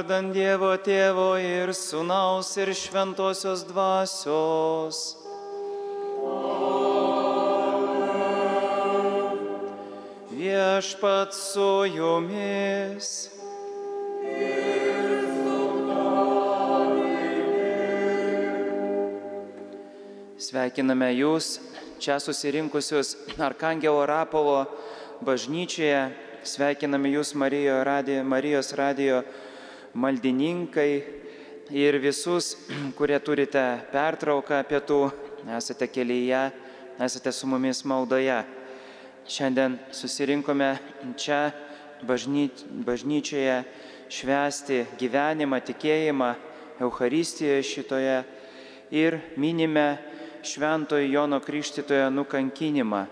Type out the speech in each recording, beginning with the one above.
Vardant Dievo Tėvo ir Sūnaus ir Šventosios Dvasios. Viešpat su jumis. Sveikiname Jūs čia susirinkusius Arkangelo Rapolo bažnyčioje. Sveikiname Jūs Marijo radijo, Marijos radijo maldininkai ir visus, kurie turite pertrauką pietų, esate kelyje, esate su mumis maldoje. Šiandien susirinkome čia bažny, bažnyčioje švęsti gyvenimą, tikėjimą, Euharistijoje šitoje ir minime Šventojo Jono Krikštitojo nukankinimą.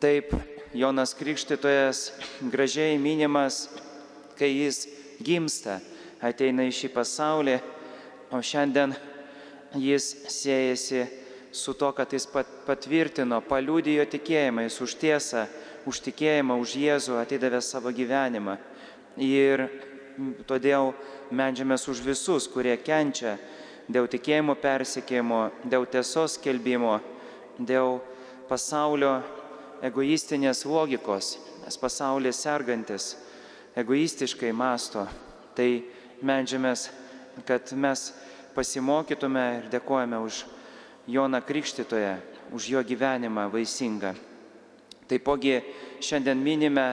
Taip, Jonas Krikštytojas gražiai minimas, kai jis gimsta, ateina į šį pasaulį, o šiandien jis siejasi su to, kad jis patvirtino, paliūdėjo tikėjimą, jis už tiesą, už tikėjimą, už Jėzų atidavė savo gyvenimą. Ir todėl medžiamės už visus, kurie kenčia dėl tikėjimo persikėjimo, dėl tiesos kelbimo, dėl pasaulio egoistinės logikos, nes pasaulis sergantis egoistiškai masto. Tai medžiamės, kad mes pasimokytume ir dėkojame už Joną Krikštytoje, už jo gyvenimą vaisingą. Taipogi šiandien minime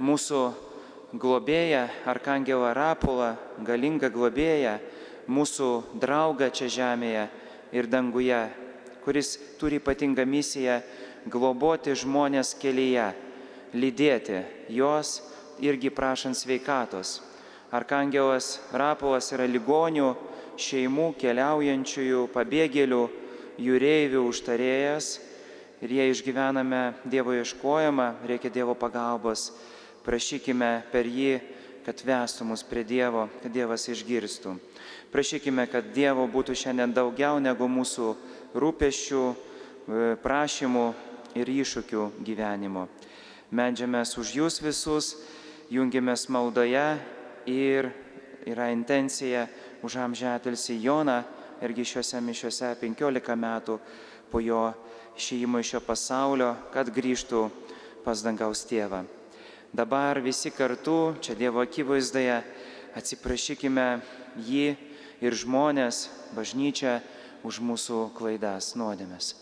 mūsų globėją, Arkangelą Rapulą, galingą globėją, mūsų draugą čia žemėje ir danguje, kuris turi ypatingą misiją globoti žmonės kelyje, lydėti juos irgi prašant sveikatos. Arkangelas Rapolas yra ligonių, šeimų, keliaujančiųjų, pabėgėlių, jūreivių užtarėjas ir jie išgyvename Dievo ieškojimą, reikia Dievo pagalbos. Prašykime per jį, kad vestų mus prie Dievo, kad Dievas išgirstų. Prašykime, kad Dievo būtų šiandien daugiau negu mūsų rūpešių, e, prašymų ir iššūkių gyvenimo. Medžiamės už jūs visus, jungiamės maldoje ir yra intencija už amžetilsi Joną irgi šiuose mišiuose 15 metų po jo išėjimo iš šio pasaulio, kad grįžtų pas dangaus tėvą. Dabar visi kartu, čia Dievo akivaizdoje, atsiprašykime jį ir žmonės, bažnyčia už mūsų klaidas, nuodėmės.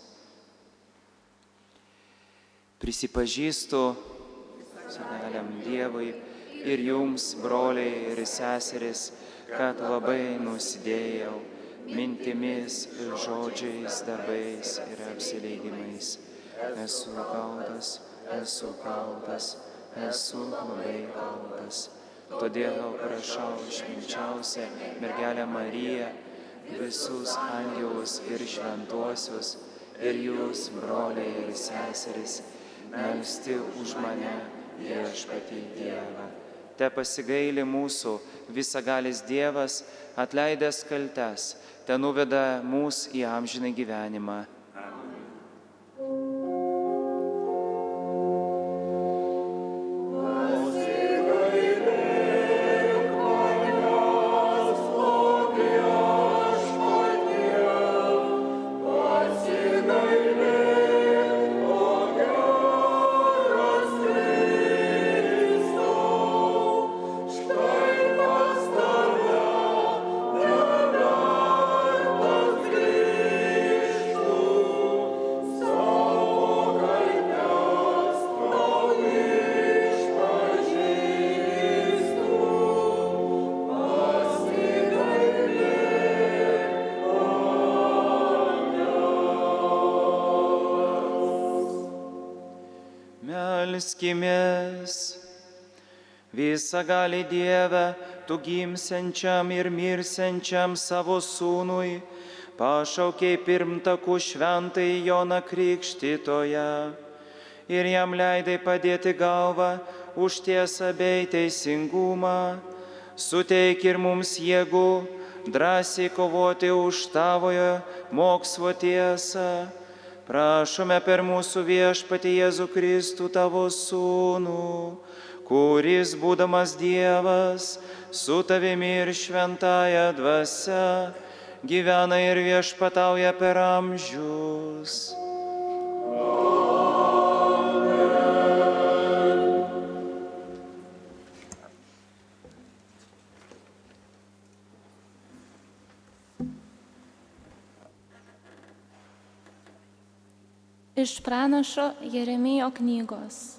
Prisipažįstu seneliam Dievui ir jums, broliai ir seseris, kad labai nusidėjau mintimis žodžiais, darbais ir apsileidimais. Esu kaltas, esu kaltas, esu labai kaltas. Todėl prašau išminčiausią mergelę Mariją, visus angelus ir šventuosius, ir jūs, broliai ir seserys, melsti už mane viešpatį Dievą. Te pasigaili mūsų visagalis Dievas, atleidęs kaltes, te nuveda mūsų į amžiną gyvenimą. Visa gali Dieve, tu gimsenčiam ir mirsenčiam savo sūnui, pašaukiai pirmtakų šventai Joną Krikštytoje ir jam leidai padėti galvą už tiesą bei teisingumą, suteik ir mums jėgų drąsiai kovoti už tavojo mokslo tiesą. Prašome per mūsų viešpatį Jėzų Kristų tavo sūnų, kuris būdamas Dievas, su tavimi ir šventąją dvasę, gyvena ir viešpatauja per amžius. Iš pranašo Jeremijo knygos.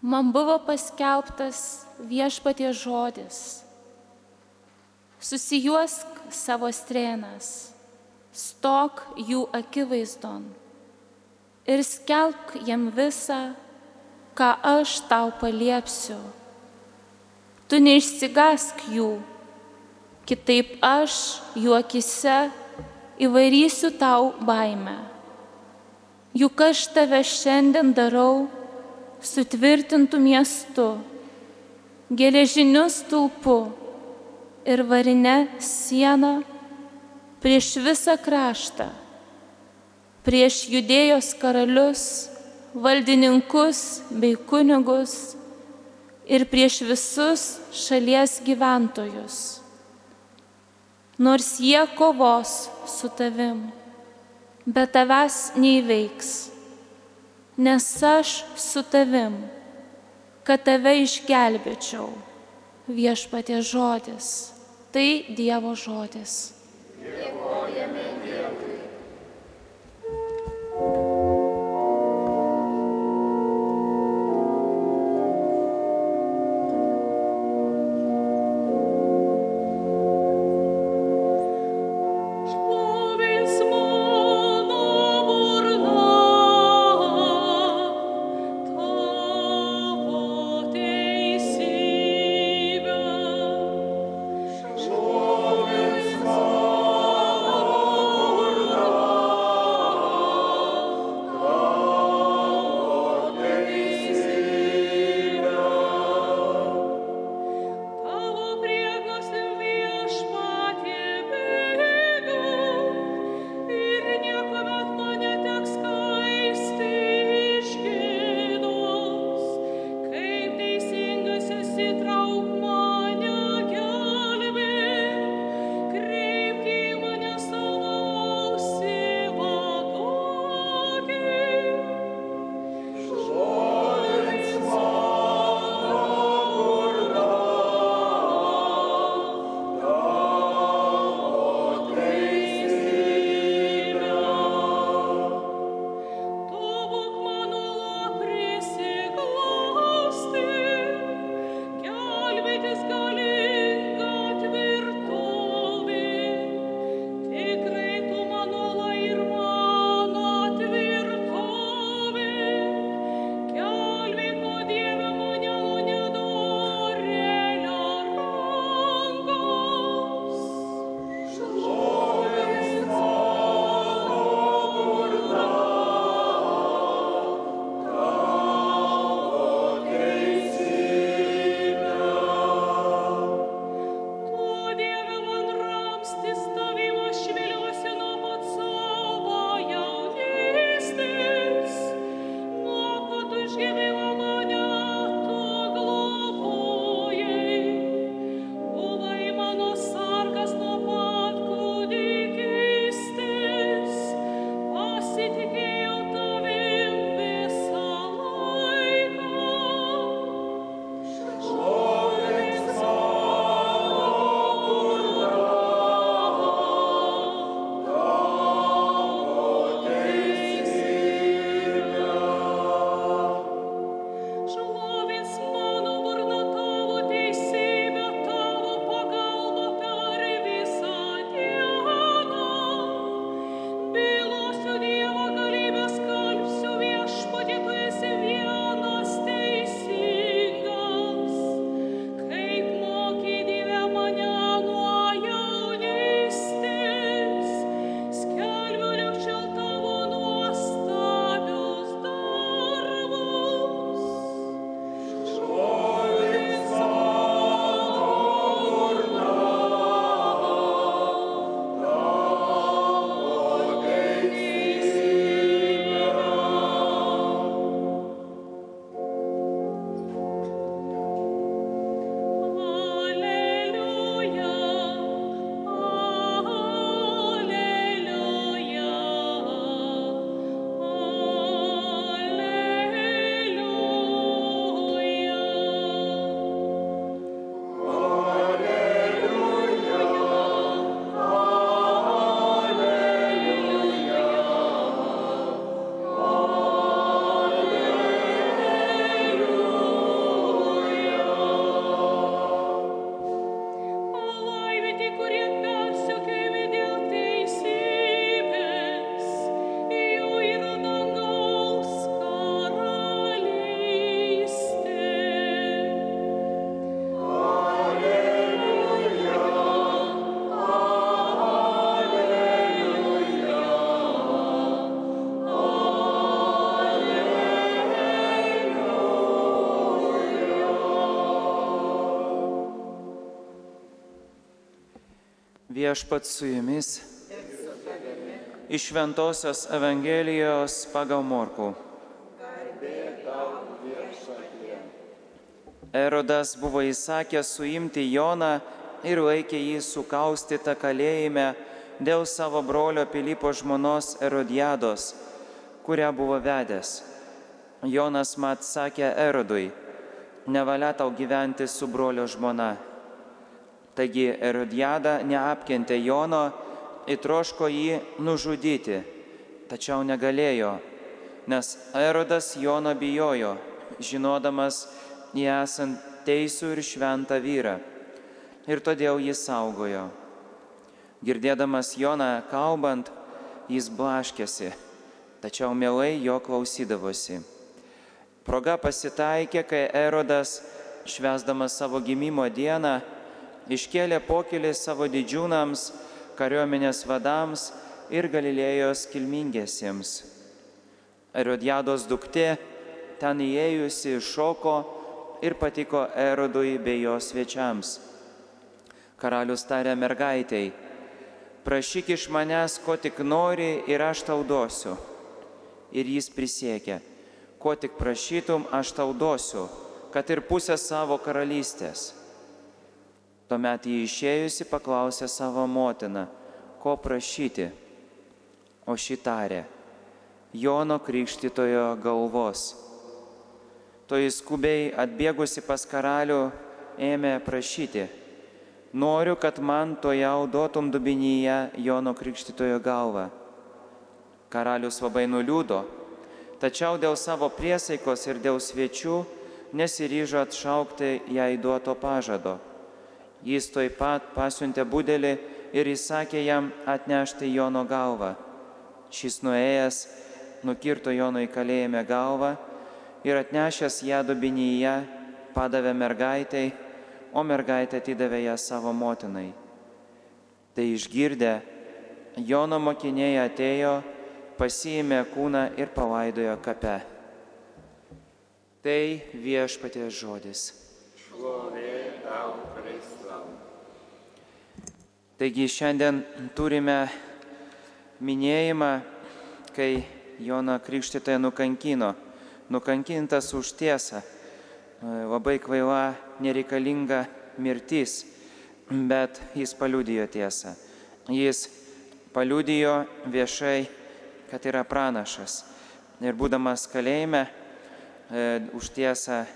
Man buvo paskelbtas viešpatie žodis. Susijuosk savo strėnas, stok jų akivaizdon ir skelbk jam visą, ką aš tau paliepsiu. Tu neišsigask jų, kitaip aš juokise įvarysiu tau baimę. Juk aš tave šiandien darau sutvirtintų miestu, geležiniu stulpu ir varinę sieną prieš visą kraštą, prieš judėjos karalius, valdininkus bei kunigus ir prieš visus šalies gyventojus. Nors jie kovos su tavim bet tavęs neįveiks, nes aš su tavim, kad tave išgelbėčiau. Viešpatie žodis, tai Dievo žodis. Dėkojame Dievui. Viešpat su jumis. Iš Šventojios Evangelijos pagal Morkų. Erodas buvo įsakęs suimti Joną ir laikė jį sukaustytą kalėjime dėl savo brolio Pilypo žmonos Erodiados, kurią buvo vedęs. Jonas mat sakė Erodui, nevalia tau gyventi su brolio žmona. Taigi Erodiada neapkentė Jono, įtroško jį nužudyti, tačiau negalėjo, nes Erodas Jono bijojo, žinodamas jį esant teisų ir šventą vyrą. Ir todėl jis saugojo. Girdėdamas Joną kalbant, jis blaškėsi, tačiau mielai jo klausydavosi. Proga pasitaikė, kai Erodas, švesdamas savo gimimo dieną, iškėlė pokylį savo didžiūnams, kariuomenės vadams ir Galilėjos kilmingiesiems. Erodiados duktė ten įėjusi šoko ir patiko Erodui bei jo svečiams. Karalius tarė mergaitėjai, prašyk iš manęs, ko tik nori ir aš tau duosiu. Ir jis prisiekė, ko tik prašytum, aš tau duosiu, kad ir pusę savo karalystės. Tuomet jį išėjusi paklausė savo motiną, ko prašyti. O ši tarė, Jono Krikštitojo galvos. Toji skubiai atbėgusi pas karalių ėmė prašyti, noriu, kad man to jau duotum dubinyje Jono Krikštitojo galvą. Karalius labai nuliūdo, tačiau dėl savo priesaikos ir dėl svečių nesiryžo atšaukti jai duoto pažado. Jis toj pat pasiuntė būdelį ir įsakė jam atnešti Jono galvą. Šis nuėjęs nukirto Jono į kalėjime galvą ir atnešęs ją dubinyje padavė mergaitai, o mergaitė atidavė ją savo motinai. Tai išgirdę, Jono mokiniai atėjo, pasiėmė kūną ir palaidojo kape. Tai viešpaties žodis. Šlovė tau, Kristus. Taigi šiandien turime minėjimą, kai Joną Krikštytoje nukankino, nukankintas už tiesą, labai kvaila, nereikalinga mirtis, bet jis paliudijo tiesą. Jis paliudijo viešai, kad yra pranašas. Ir būdamas kalėjime, e, už tiesą,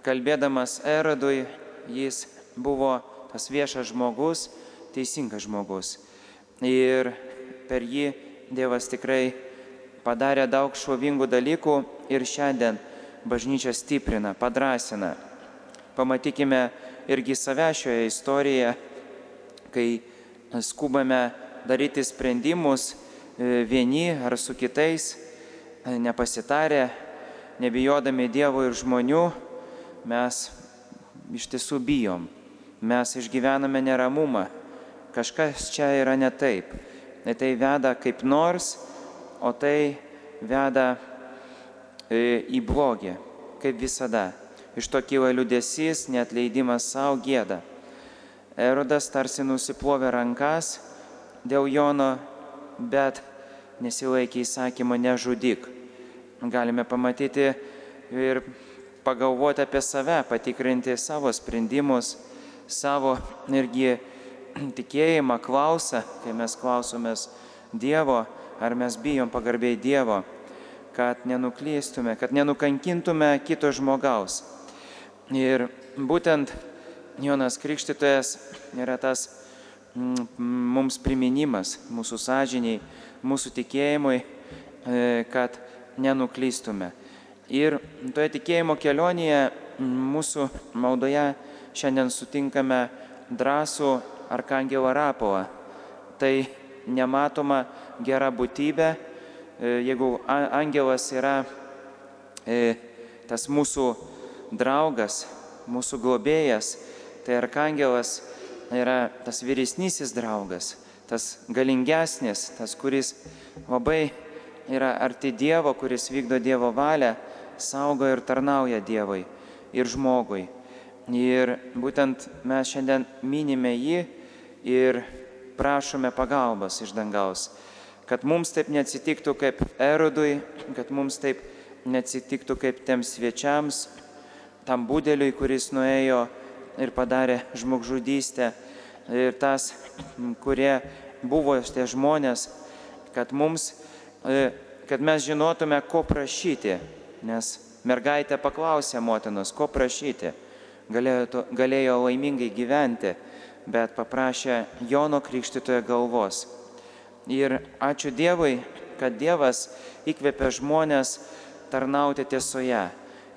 kalbėdamas Erodui, jis buvo tas viešas žmogus, teisingas žmogus. Ir per jį Dievas tikrai padarė daug šlovingų dalykų ir šiandien bažnyčia stiprina, padrasina. Pamatykime irgi save šioje istorijoje, kai skubame daryti sprendimus e, vieni ar su kitais, e, nepasitarę, nebijodami Dievo ir žmonių, mes iš tiesų bijom, mes išgyvename neramumą kažkas čia yra ne taip. Ne tai veda kaip nors, o tai veda e, į blogį, kaip visada. Iš to kyla liudesys, netleidimas savo gėda. Erodas tarsi nusiplovė rankas dėl Jono, bet nesilaikė įsakymo nežudyk. Galime pamatyti ir pagalvoti apie save, patikrinti savo sprendimus, savo irgi tikėjimą klausia, kai mes klausomės Dievo, ar mes bijom pagarbiai Dievo, kad nenuklystume, kad nenukankintume kito žmogaus. Ir būtent Jonas Krikštytojas yra tas mm, mums priminimas, mūsų sąžiniai, mūsų tikėjimui, e, kad nenuklystume. Ir toje tikėjimo kelionėje mūsų maldoje šiandien sutinkame drąsų arkangelą Rapolą. Tai nematoma gera būtybė, e, jeigu angelas yra e, tas mūsų draugas, mūsų globėjas, tai arkangelas yra tas vyresnysis draugas, tas galingesnis, tas, kuris labai yra arti Dievo, kuris vykdo Dievo valią, saugo ir tarnauja Dievui ir žmogui. Ir būtent mes šiandien minime jį ir prašome pagalbos iš dangaus, kad mums taip neatsitiktų kaip erodui, kad mums taip neatsitiktų kaip tiems svečiams, tam būdeliui, kuris nuėjo ir padarė žmogžudystę. Ir tas, kurie buvo tie žmonės, kad, mums, e, kad mes žinotume, ko prašyti. Nes mergaitė paklausė motinos, ko prašyti. Galėjo, galėjo laimingai gyventi, bet paprašė Jono Krikštitoje galvos. Ir ačiū Dievui, kad Dievas įkvėpė žmonės tarnauti tiesoje.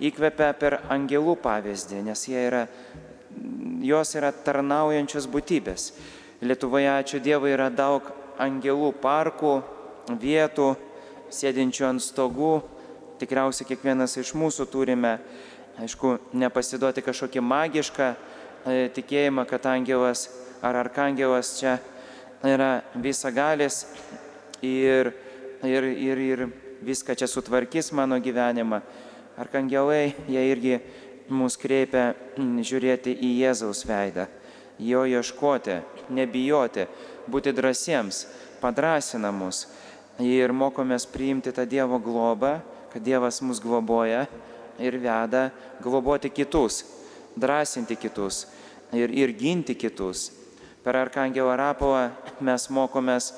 Įkvėpia per angelų pavyzdį, nes yra, jos yra tarnaujančios būtybės. Lietuvoje, ačiū Dievui, yra daug angelų parkų, vietų, sėdinčių ant stogų. Tikriausiai kiekvienas iš mūsų turime, aišku, nepasiduoti kažkokį magišką tikėjimą, kad angelas ar arkangelas čia yra visagalis ir, ir, ir, ir viską čia sutvarkys mano gyvenimą. Arkangelai, jie irgi mus kreipia žiūrėti į Jėzaus veidą, jo ieškoti, nebijoti, būti drąsiems, padrasina mus ir mokomės priimti tą Dievo globą, kad Dievas mus globoja ir veda globoti kitus, drąsinti kitus ir, ir ginti kitus. Per Arkangelą Rapolą mes mokomės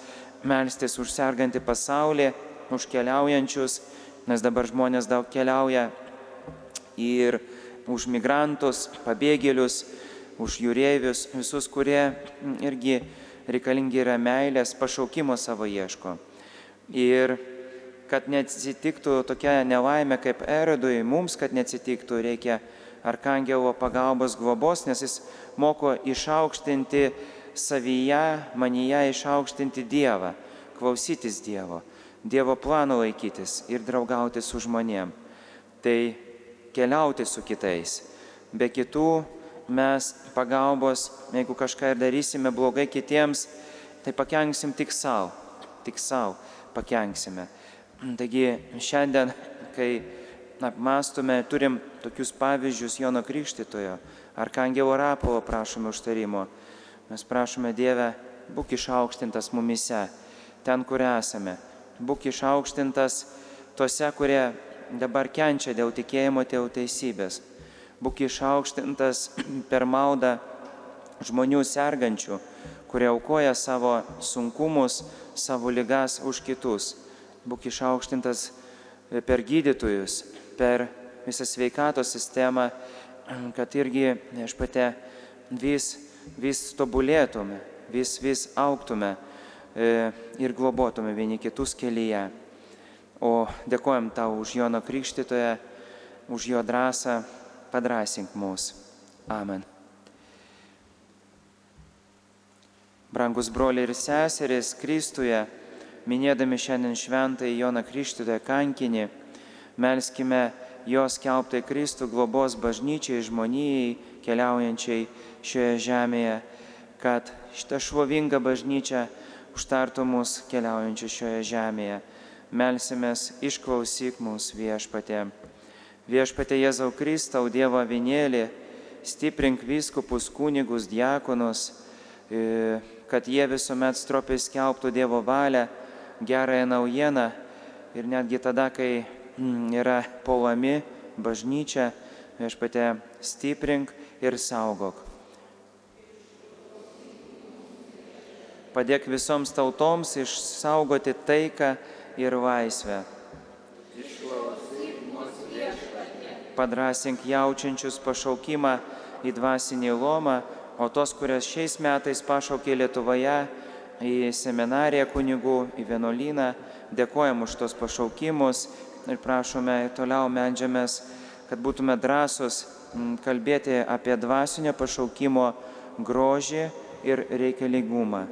melstis už sergantį pasaulį, už keliaujančius, nes dabar žmonės daug keliauja ir už migrantus, pabėgėlius, už jūrėvius, visus, kurie irgi reikalingi yra meilės, pašaukimo savo ieško. Ir kad neatsitiktų tokia nelaimė kaip Erodui, mums, kad neatsitiktų, reikia Arkangelo pagalbos globos, nes jis moko išaukštinti savyje, manyje išaukštinti Dievą, klausytis Dievo. Dievo plano laikytis ir draugauti su žmonėm. Tai keliauti su kitais. Be kitų mes pagalbos, jeigu kažką ir darysime blogai kitiems, tai pakenksim tik savo, tik savo pakenksime. Taigi šiandien, kai apmastume, turim tokius pavyzdžius Jono Krikštitojo, Arkangelo Rapolo prašome užtarimo. Mes prašome Dievę, būk išaukštintas mumise, ten, kur esame būk išaukštintas tose, kurie dabar kenčia dėl tikėjimo, dėl teisybės. Būk išaukštintas per maldą žmonių sergančių, kurie aukoja savo sunkumus, savo lygas už kitus. Būk išaukštintas per gydytojus, per visą sveikatos sistemą, kad irgi viešpate vis, vis tobulėtume, vis, vis auktume E, ir globotume vieni kitus kelyje. O dėkojom tau už Jono Krikštytoje, už jo drąsą, padrasink mus. Amen. Brangus broliai ir seserys Kristuje, minėdami šiandien šventąjį Joną Krikštytoją kankinį, melskime jos kelbtai Kristų globos bažnyčiai, žmonijai keliaujančiai šioje žemėje, kad šitą šlovingą bažnyčią užtartų mus keliaujančių šioje žemėje. Melsimės, išklausyk mūsų viešpatė. Viešpatė Jėzau Kristau, Dievo avinėlį, stiprink viskupus, kunigus, diakonus, e, kad jie visuomet stropiai skelbtų Dievo valią, gerąją naujieną ir netgi tada, kai yra polami bažnyčia, viešpatė stiprink ir saugok. Padėk visoms tautoms išsaugoti taiką ir laisvę. Padrasink jaučiančius pašaukimą į dvasinį lomą, o tos, kurias šiais metais pašaukė Lietuvoje į seminariją kunigų, į vienuolyną, dėkojam už tos pašaukimus ir prašome toliau medžiamės, kad būtume drąsus kalbėti apie dvasinio pašaukimo grožį ir reikalingumą.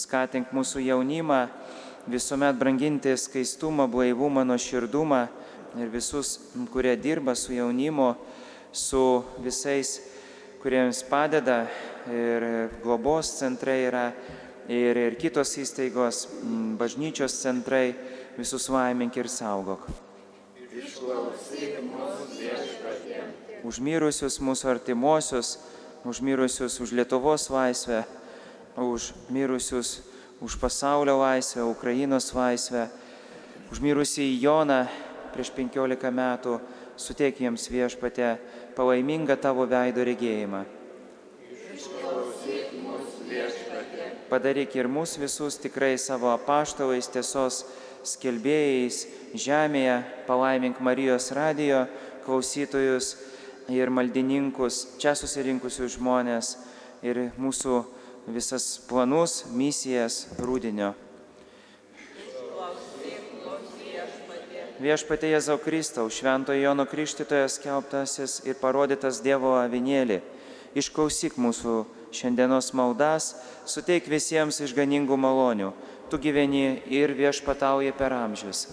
Skatink mūsų jaunimą visuomet branginti skaistumą, blaivumą, nuoširdumą ir visus, kurie dirba su jaunimu, su visais, kuriems padeda ir globos centrai yra ir, ir kitos įstaigos, bažnyčios centrai, visus laimink ir saugok. Užmirusius mūsų artimuosius, už mirusius, už Lietuvos laisvę, už mirusius, už pasaulio laisvę, Ukrainos laisvę, už mirusį Joną prieš 15 metų, suteik jiems viešpatę palaimingą tavo veido regėjimą. Padaryk ir mus visus tikrai savo apaštalais tiesos skelbėjais žemėje, palaimink Marijos radijo klausytojus ir maldininkus, čia susirinkusius žmonės ir mūsų visas planus, misijas rūdinio. Viešpatie Jėzau Kristau, šventojo Jono Krikštytojas kelbtasis ir parodytas Dievo avinėlį, išklausyk mūsų šiandienos maldas, suteik visiems išganingų malonių, tu gyveni ir viešpatauji per amžius.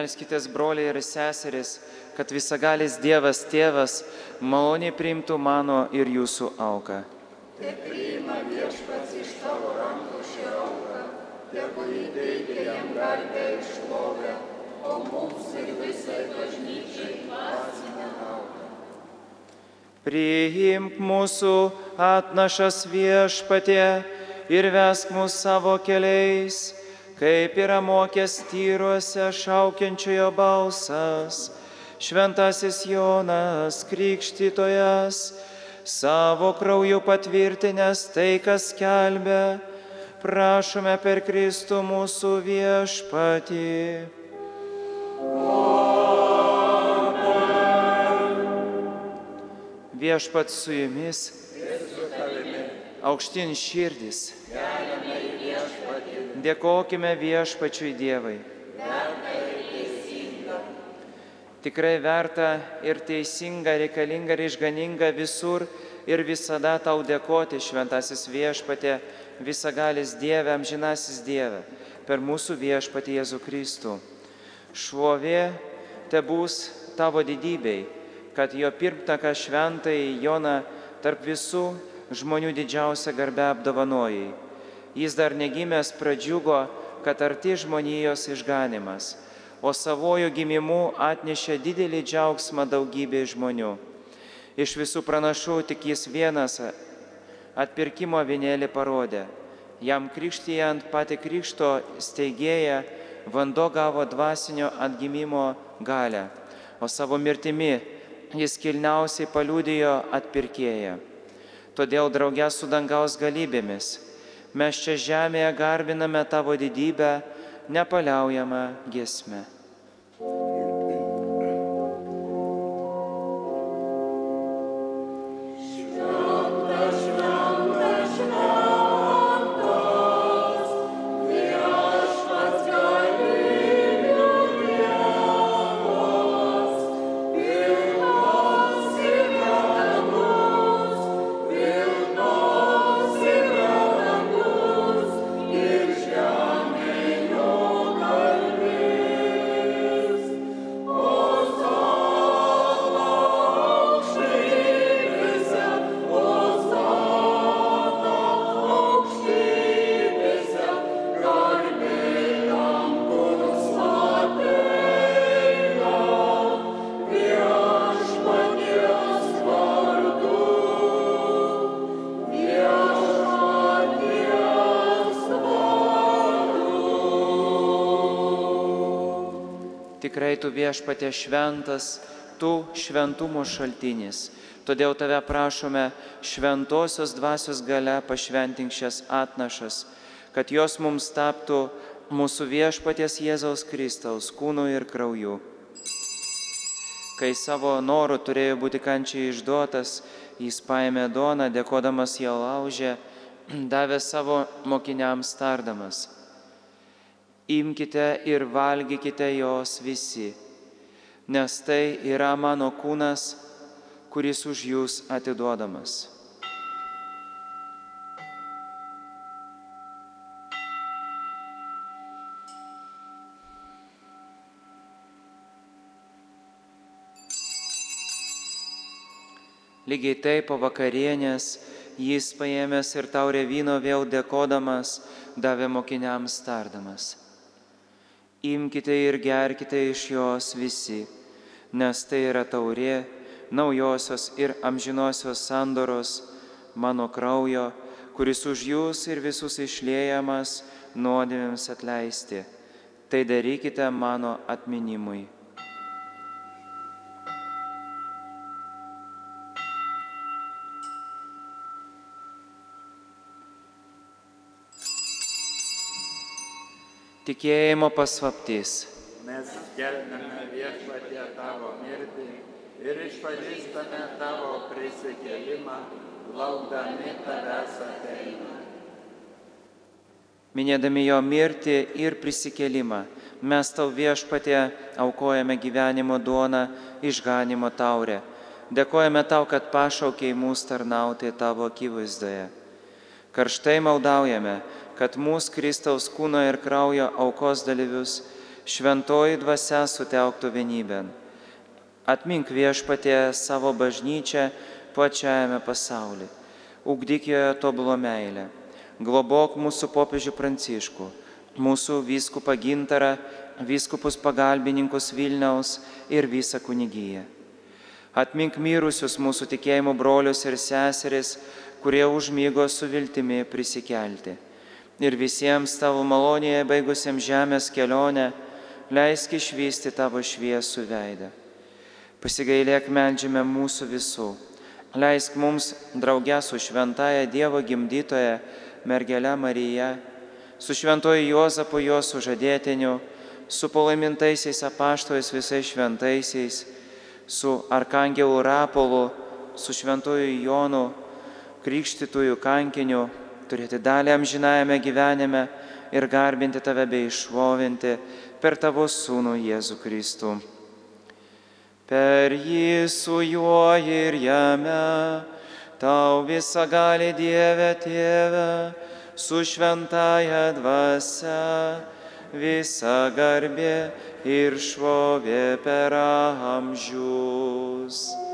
Melskitės, broliai ir seseris, kad visagalis Dievas Tėvas maloniai priimtų mano ir jūsų auką. Te priima viešpats iš tavo rankų šią auką, tegu įteikia jam garbę ir šlovę, o mums ir visai bažnyčiai dvasinę naudą. Priimk mūsų atnašas viešpatie ir vesk mus savo keliais, kaip yra mokęs tyruose šaukiančiojo balsas. Šventasis Jonas Krikštytojas, savo krauju patvirtinęs tai, kas kelbė, prašome per Kristų mūsų viešpatį. Viešpat su jumis, aukštin širdis. Dėkokime viešpačiui Dievai. Tikrai verta ir teisinga, reikalinga ir išganinga visur ir visada tau dėkoti, šventasis viešpatė, visagalis Dieve, amžinasis Dieve, per mūsų viešpatį Jėzų Kristų. Šlovė te bus tavo didybei, kad jo pirmtaką šventai Joną tarp visų žmonių didžiausią garbę apdovanojai. Jis dar negimęs pradžiugo, kad arti žmonijos išganimas, o savojų gimimu atnešė didelį džiaugsmą daugybė žmonių. Iš visų pranašų tik jis vienas atpirkimo vienėlį parodė. Jam krikštijant pati krikšto steigėja vanduo gavo dvasinio atgimimo galę, o savo mirtimi jis kilniausiai paliūdėjo atpirkėją. Todėl draugė su dangaus galybėmis mes čia žemėje garbiname tavo didybę, nepaliaujamą giesmę. Tikrai tu viešpatė šventas, tu šventumo šaltinis. Todėl tave prašome šventosios dvasios gale pašventink šias atnašas, kad jos mums taptų mūsų viešpaties Jėzaus Kristaus kūnu ir krauju. Kai savo norų turėjo būti kančiai išduotas, jis paėmė doną, dėkodamas ją laužę, davė savo mokiniams tardamas. Imkite ir valgykite jos visi, nes tai yra mano kūnas, kuris už jūs atiduodamas. Lygiai taip po vakarienės jis paėmęs ir taurė vyno vėl dėkodamas, davė mokiniams tardamas. Imkite ir gerkite iš jos visi, nes tai yra taurė naujosios ir amžinosios sandoros mano kraujo, kuris už jūs ir visus išliejamas nuodėmėms atleisti. Tai darykite mano atminimui. Tikėjimo pasvaptys. Mes skelbėme viešpatie tavo mirtį ir išpažįstame tavo prisikėlimą, laukdami tavęs ateina. Minėdami jo mirtį ir prisikėlimą, mes tau viešpatė aukojame gyvenimo duoną, išganimo taurę. Dėkojame tau, kad pašaukiai mūsų tarnauti tavo akivaizdoje. Karštai maldaujame, kad mūsų Kristaus kūno ir kraujo aukos dalyvius šventoji dvasia sutelktų vienybėn. Atmink viešpatė savo bažnyčią plačiajame pasaulyje. Ugdyk joje tobulo meilę. Globok mūsų popiežių pranciškų, mūsų vyskupą gintarą, vyskupus pagalbininkus Vilniaus ir visą kunigyją. Atmink mirusius mūsų tikėjimo brolius ir seseris, kurie užmygo su viltimi prisikelti. Ir visiems tavo malonėje baigusiems žemės kelionę, leisk išvysti tavo šviesų veidą. Pasigailėk medžiame mūsų visų. Leisk mums draugę su šventaja Dievo gimdytoje mergelė Marija, su šventoju Juozapu jos sužadėtiniu, su palaimintaisiais apaštojais visais šventaisiais, su arkangelu Rapolu, su šventoju Jonu, krikštytųjų kankiniu, turėti dalį amžinajame gyvenime ir garbinti tave bei išvovinti per tavo sūnų Jėzų Kristų. Per jį su juo ir jame, tau visą gali Dieve tėve, su šventaja dvasia, visa garbė ir šlovė per amžius.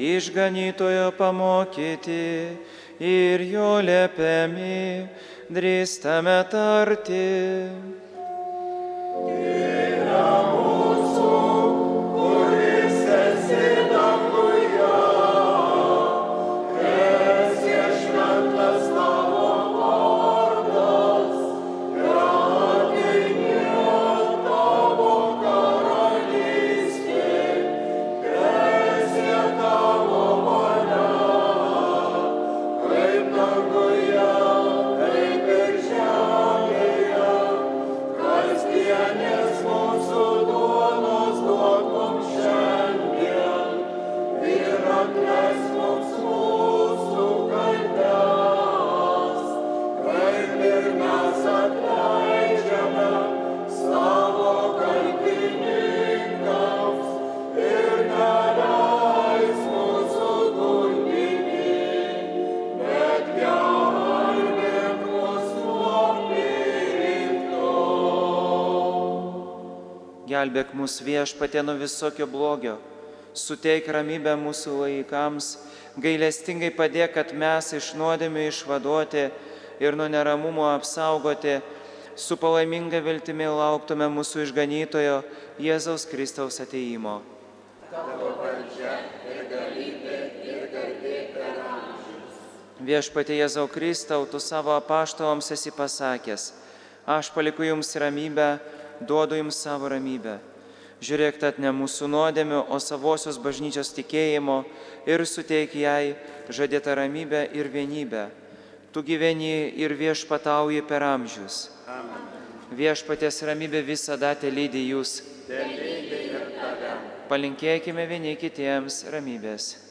Išganytojo pamokyti ir jo liepiami, drįstame tarti. Gelbėk mus viešpatė nuo visokio blogio, suteik ramybę mūsų laikams, gailestingai padėk, kad mes iš nuodėmių išvaduoti ir nuo neramumo apsaugoti, su palaiminga viltimi lauktume mūsų išganytojo Jėzaus Kristaus ateimo. Viešpatie Jėzau Kristau, tu savo apaštalams esi pasakęs, aš paliku jums ramybę, duodu jums savo ramybę. Žiūrėk, tad ne mūsų nuodėmių, o savosios bažnyčios tikėjimo ir suteik jai žadėtą ramybę ir vienybę. Tu gyveni ir viešpatauji per amžius. Amen. Viešpaties ramybė visada te lydi jūs. Te lydi. Palinkėkime vieni kitiems ramybės.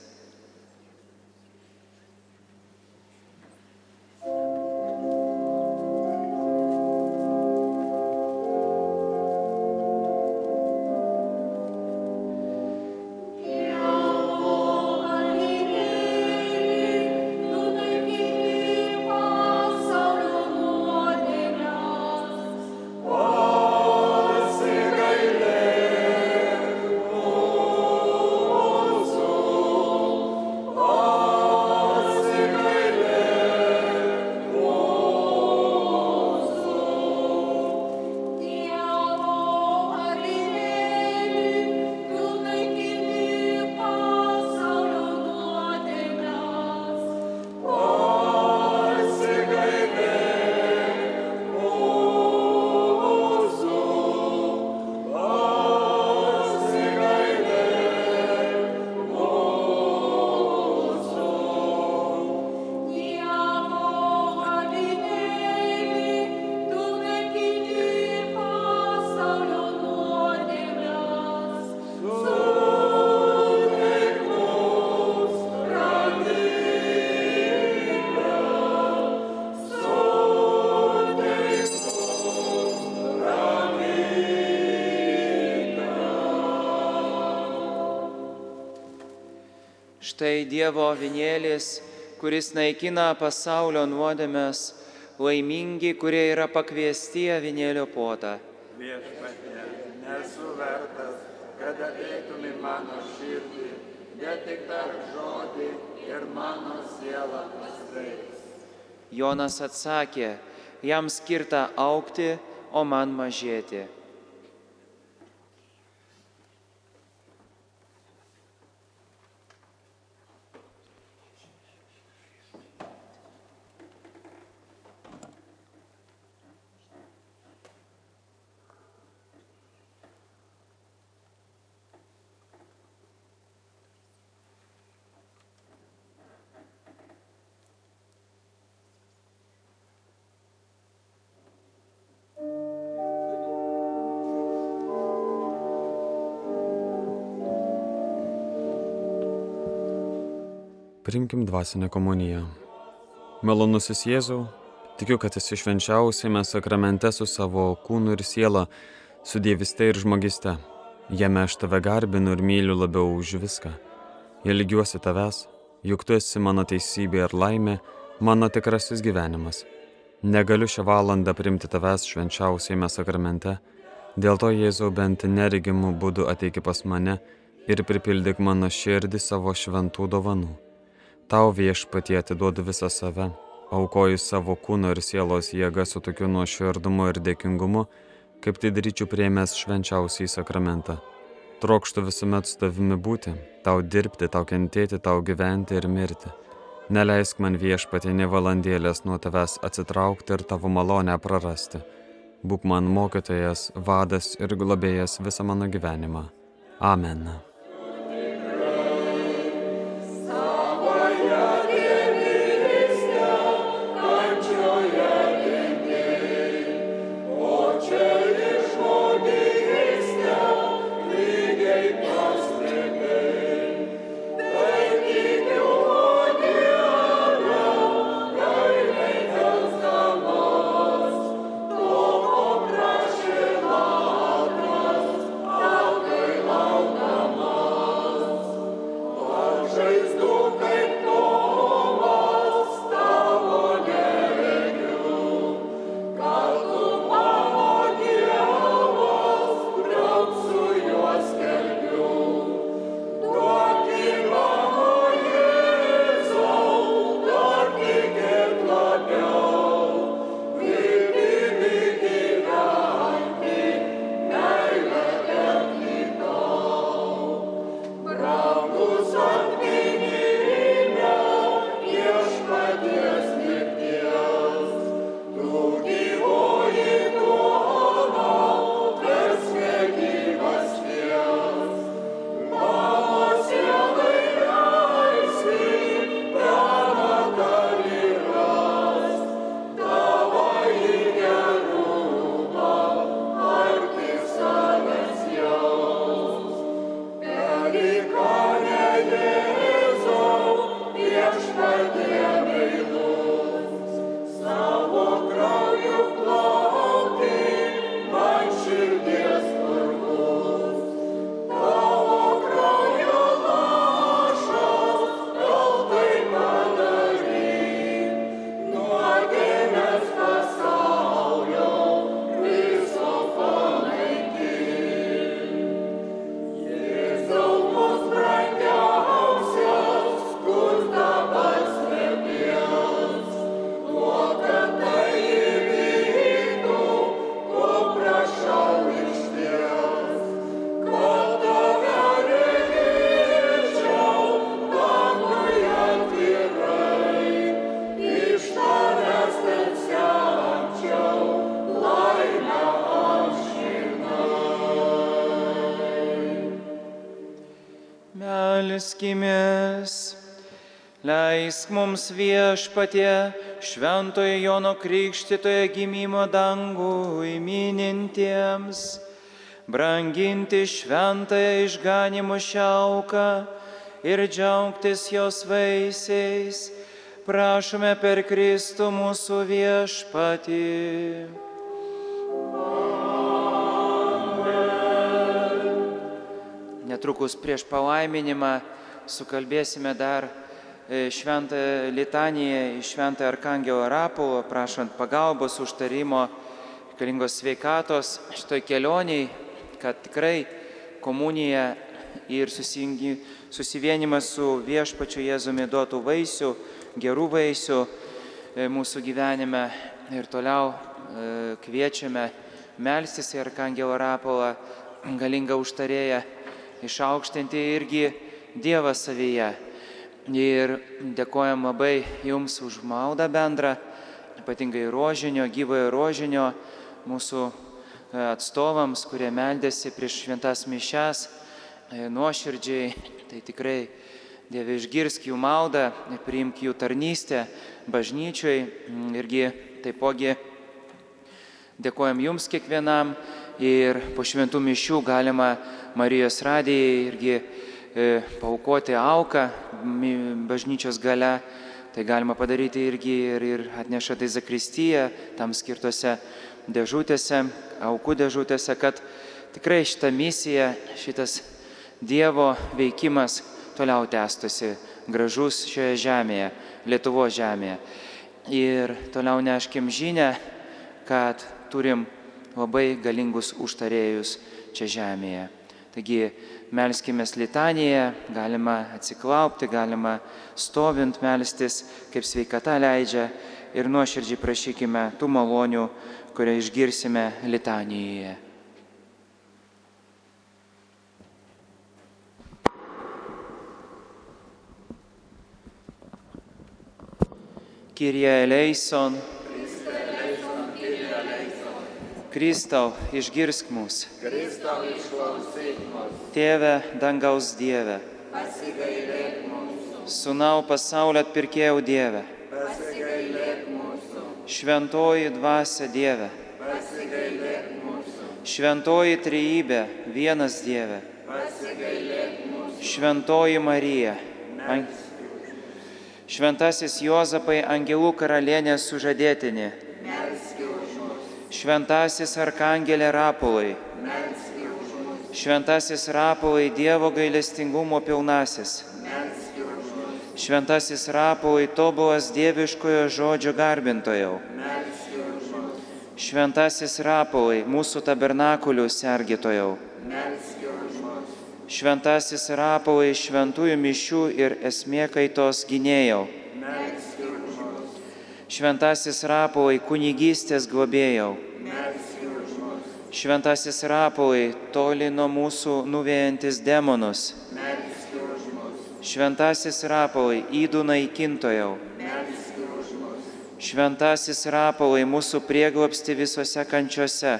Štai Dievo vinėlis, kuris naikina pasaulio nuodėmės, laimingi, kurie yra pakviesti į vinėlio potą. Viešpatie, nesu vertas, kad ateitum į mano širdį, bet tik dar žodį ir mano siela pasveiks. Jonas atsakė, jam skirta aukti, o man mažėti. Primkim dvasinę komuniją. Malonusis Jėzau, tikiu, kad esi švenčiausiame sakramente su savo kūnu ir siela, su dieviste ir žmogiste. Jame aš tave garbinu ir myliu labiau už viską. Jie lygiuosi tavęs, juk tu esi mano teisybė ir laimė, mano tikrasis gyvenimas. Negaliu šią valandą primti tavęs švenčiausiame sakramente, dėl to Jėzau bent neregimų būdų ateiki pas mane ir pripildyk mano širdį savo šventų dovanų. Tau viešpatie atiduodu visą save, aukoju savo kūno ir sielos jėgą su tokiu nuoširdumu ir dėkingumu, kaip tai daryčiau prieimęs švenčiausiai sakramentą. Trokštų visuomet su tavimi būti, tau dirbti, tau kentėti, tau gyventi ir mirti. Neleisk man viešpatie ne valandėlės nuo tavęs atsitraukti ir tavo malonę prarasti. Būk man mokytojas, vadas ir globėjas visą mano gyvenimą. Amen. Leisk mums viešpatie šventojo Jono Krikštitoje gimimo dangų įminintiems, branginti šventąją išganimo šiauką ir džiaugtis jos vaisiais, prašome per Kristų mūsų viešpatį. Netrukus prieš palaiminimą sukalbėsime dar šventą litaniją šventą Arkangelo Rapolo, prašant pagalbos, užtarimo, reikalingos sveikatos šitoj kelioniai, kad tikrai komunija ir susivienimas su viešpačiu Jėzumi duotų vaisių, gerų vaisių e, mūsų gyvenime ir toliau e, kviečiame melstis į Arkangelo Rapolą, galingą užtarėją išaukštinti irgi Dievą savyje. Ir dėkojam labai Jums už maldą bendrą, ypatingai rožinio, gyvojo rožinio, mūsų e, atstovams, kurie meldėsi prieš šventas mišes e, nuoširdžiai. Tai tikrai Dieve išgirsk jų maldą, priimk jų tarnystę bažnyčioj. Irgi taipogi dėkojam Jums kiekvienam ir po šventų mišių galima Marijos radijai irgi paukoti auką bažnyčios gale. Tai galima padaryti irgi ir, ir atnešate į Zakristiją, tam skirtose dėžutėse, aukų dėžutėse, kad tikrai šita misija, šitas Dievo veikimas toliau tęstusi gražus šioje žemėje, Lietuvo žemėje. Ir toliau neškim žinę, kad turim labai galingus užtarėjus čia žemėje. Taigi melskime litaniją, galima atsiklaupti, galima stovint melstis, kaip sveikata leidžia ir nuoširdžiai prašykime tų malonių, kurią išgirsime litanijoje. Kyrie eleison. Kristau, išgirsk mus. Kristau, išklausyk mus. Tėve, dangaus Dieve. Pasigailėk mūsų. Sūnau pasaulio atpirkėjau Dieve. Pasigailėk mūsų. Šventoji dvasia Dieve. Pasigailėk mūsų. Šventoji trejybė, vienas Dieve. Pasigailėk mūsų. Šventoji Marija. An... Šventasis Jozapai, angelų karalienės sužadėtinė. Šventasis Arkangelė Rapolai. Šventasis Rapolai, Dievo gailestingumo pilnasis. Šventasis Rapolai, tobulas dieviškojo žodžio garbintojau. Šventasis Rapolai, mūsų tabernakulių mus. Šventasis Rapolai, šventųjų mišių ir esmė kaitos gynėjau. Mus. Šventasis Rapolai, kunigystės globėjau. Šventasis Rapolai, toli nuo mūsų nuvėjantis demonus. Šventasis Rapolai, įdų naikintojau. Šventasis Rapolai, mūsų prieglopsti visose kančiose.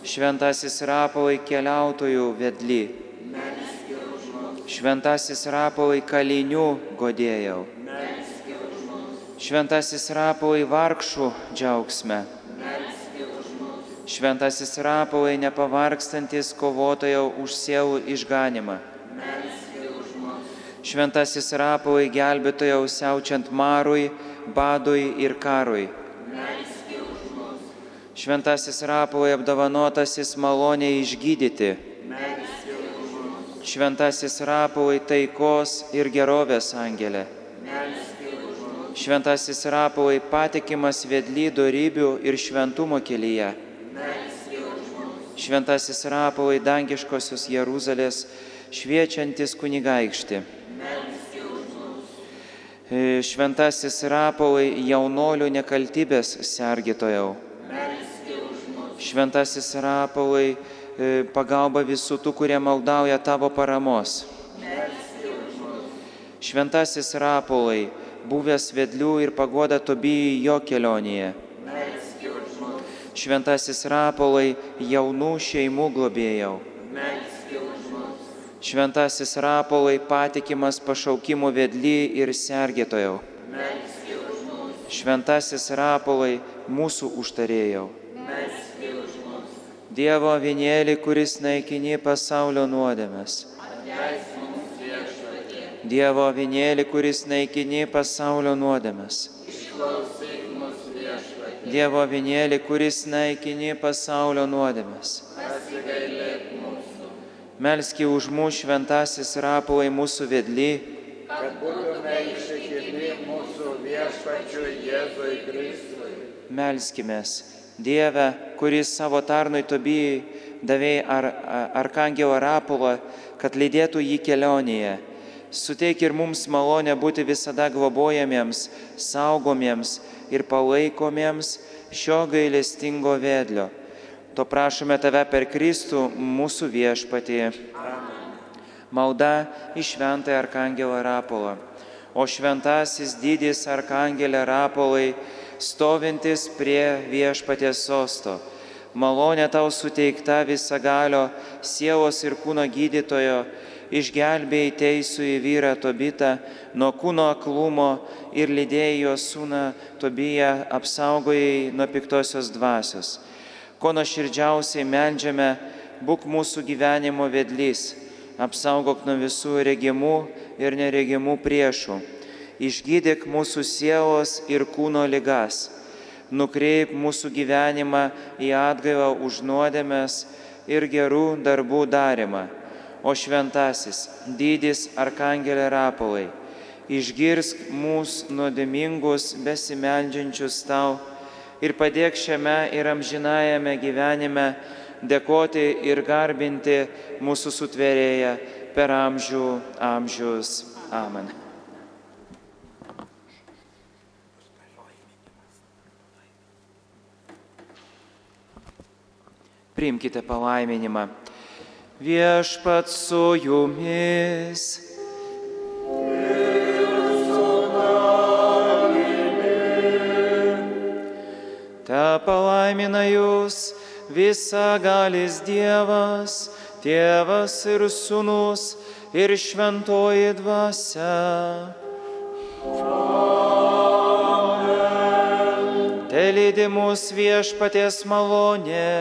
Šventasis Rapolai, keliautojų vedly. Šventasis Rapolai, kalinių godėjau. Šventasis Rapolai, vargšų džiaugsme. Šventasis Rapolai, nepavarkstantis kovotojau už sielų išganimą. Šventasis Rapolai, gelbėtojau siaučiant marui, badui ir karui. Šventasis Rapolai, apdovanotasis maloniai išgydyti. Šventasis Rapolai, taikos ir gerovės angelė. Melski už mus. Šventasis Rapolai, patikimas vedly darybių ir šventumo kelyje. Šventasis Rapolai, dangiškosios Jeruzalės, šviečiantis kunigaikšti. E, Šventasis Rapolai, jaunolių nekaltybės mus. Šventasis Rapolai, e, pagalba visų tų, kurie maldauja tavo paramos. Šventasis Rapolai, buvęs vedlių ir pagoda Tobijai jo kelionėje. Šventasis Rapolai, jaunų šeimų globėjau. Šventasis Rapolai patikimas pašaukimų vedly ir sergėtojau. Šventasis Rapolai mūsų užtarėjau. Dievo vienėlį, kuris naikini pasaulio nuodėmes. Dievo vienėlį, kuris naikini pasaulio nuodėmes. Dievo vienėlį, kuris naikini pasaulio nuodėmes. Melski už mūsų šventasis rapolai mūsų vedly, kad būtume ištikimi mūsų viešpačiui Jėzui Kristui. melskimės. Dieve, kuris savo tarnui Tobijai davėjai ar, ar, Arkangelą Rapolą, kad lydėtų jį kelionėje. Suteik ir mums malonę būti visada globojamiems, saugomiems ir palaikomiems šio gailestingo vedlio. To prašome tave per Kristų mūsų viešpatį. Malda į šventąją Arkangelą Rapolą. O šventasis didis Arkangelė Rapolai, stovintis prie viešpatės sosto. Malonė tau suteikta visagalio sielos ir kūno gydytojo, išgelbėjai teisų į vyrą Tobitą nuo kūno aklumo ir lydėjai jo sūną Tobiją, apsaugojai nuo piktosios dvasios. Ko nuoširdžiausiai meldžiame, būk mūsų gyvenimo vedlys, apsaugok nuo visų regimų ir neregimų priešų, išgydyk mūsų sielos ir kūno ligas, nukreip mūsų gyvenimą į atgaivą už nuodėmės ir gerų darbų darimą. O šventasis, dydis Arkangelė Rapolai, išgirsk mūsų nuodėmingus besimeldžiančius tau ir padėk šiame ir amžinajame gyvenime dėkoti ir garbinti mūsų sutvėrėją per amžių amžius. Amen. Priimkite palaiminimą. Viešpat su jumis. Te palaimina jūs visagalis Dievas, Tėvas ir Sūnus ir Šventoji Dvasia. Te lydi mūsų viešpaties malonė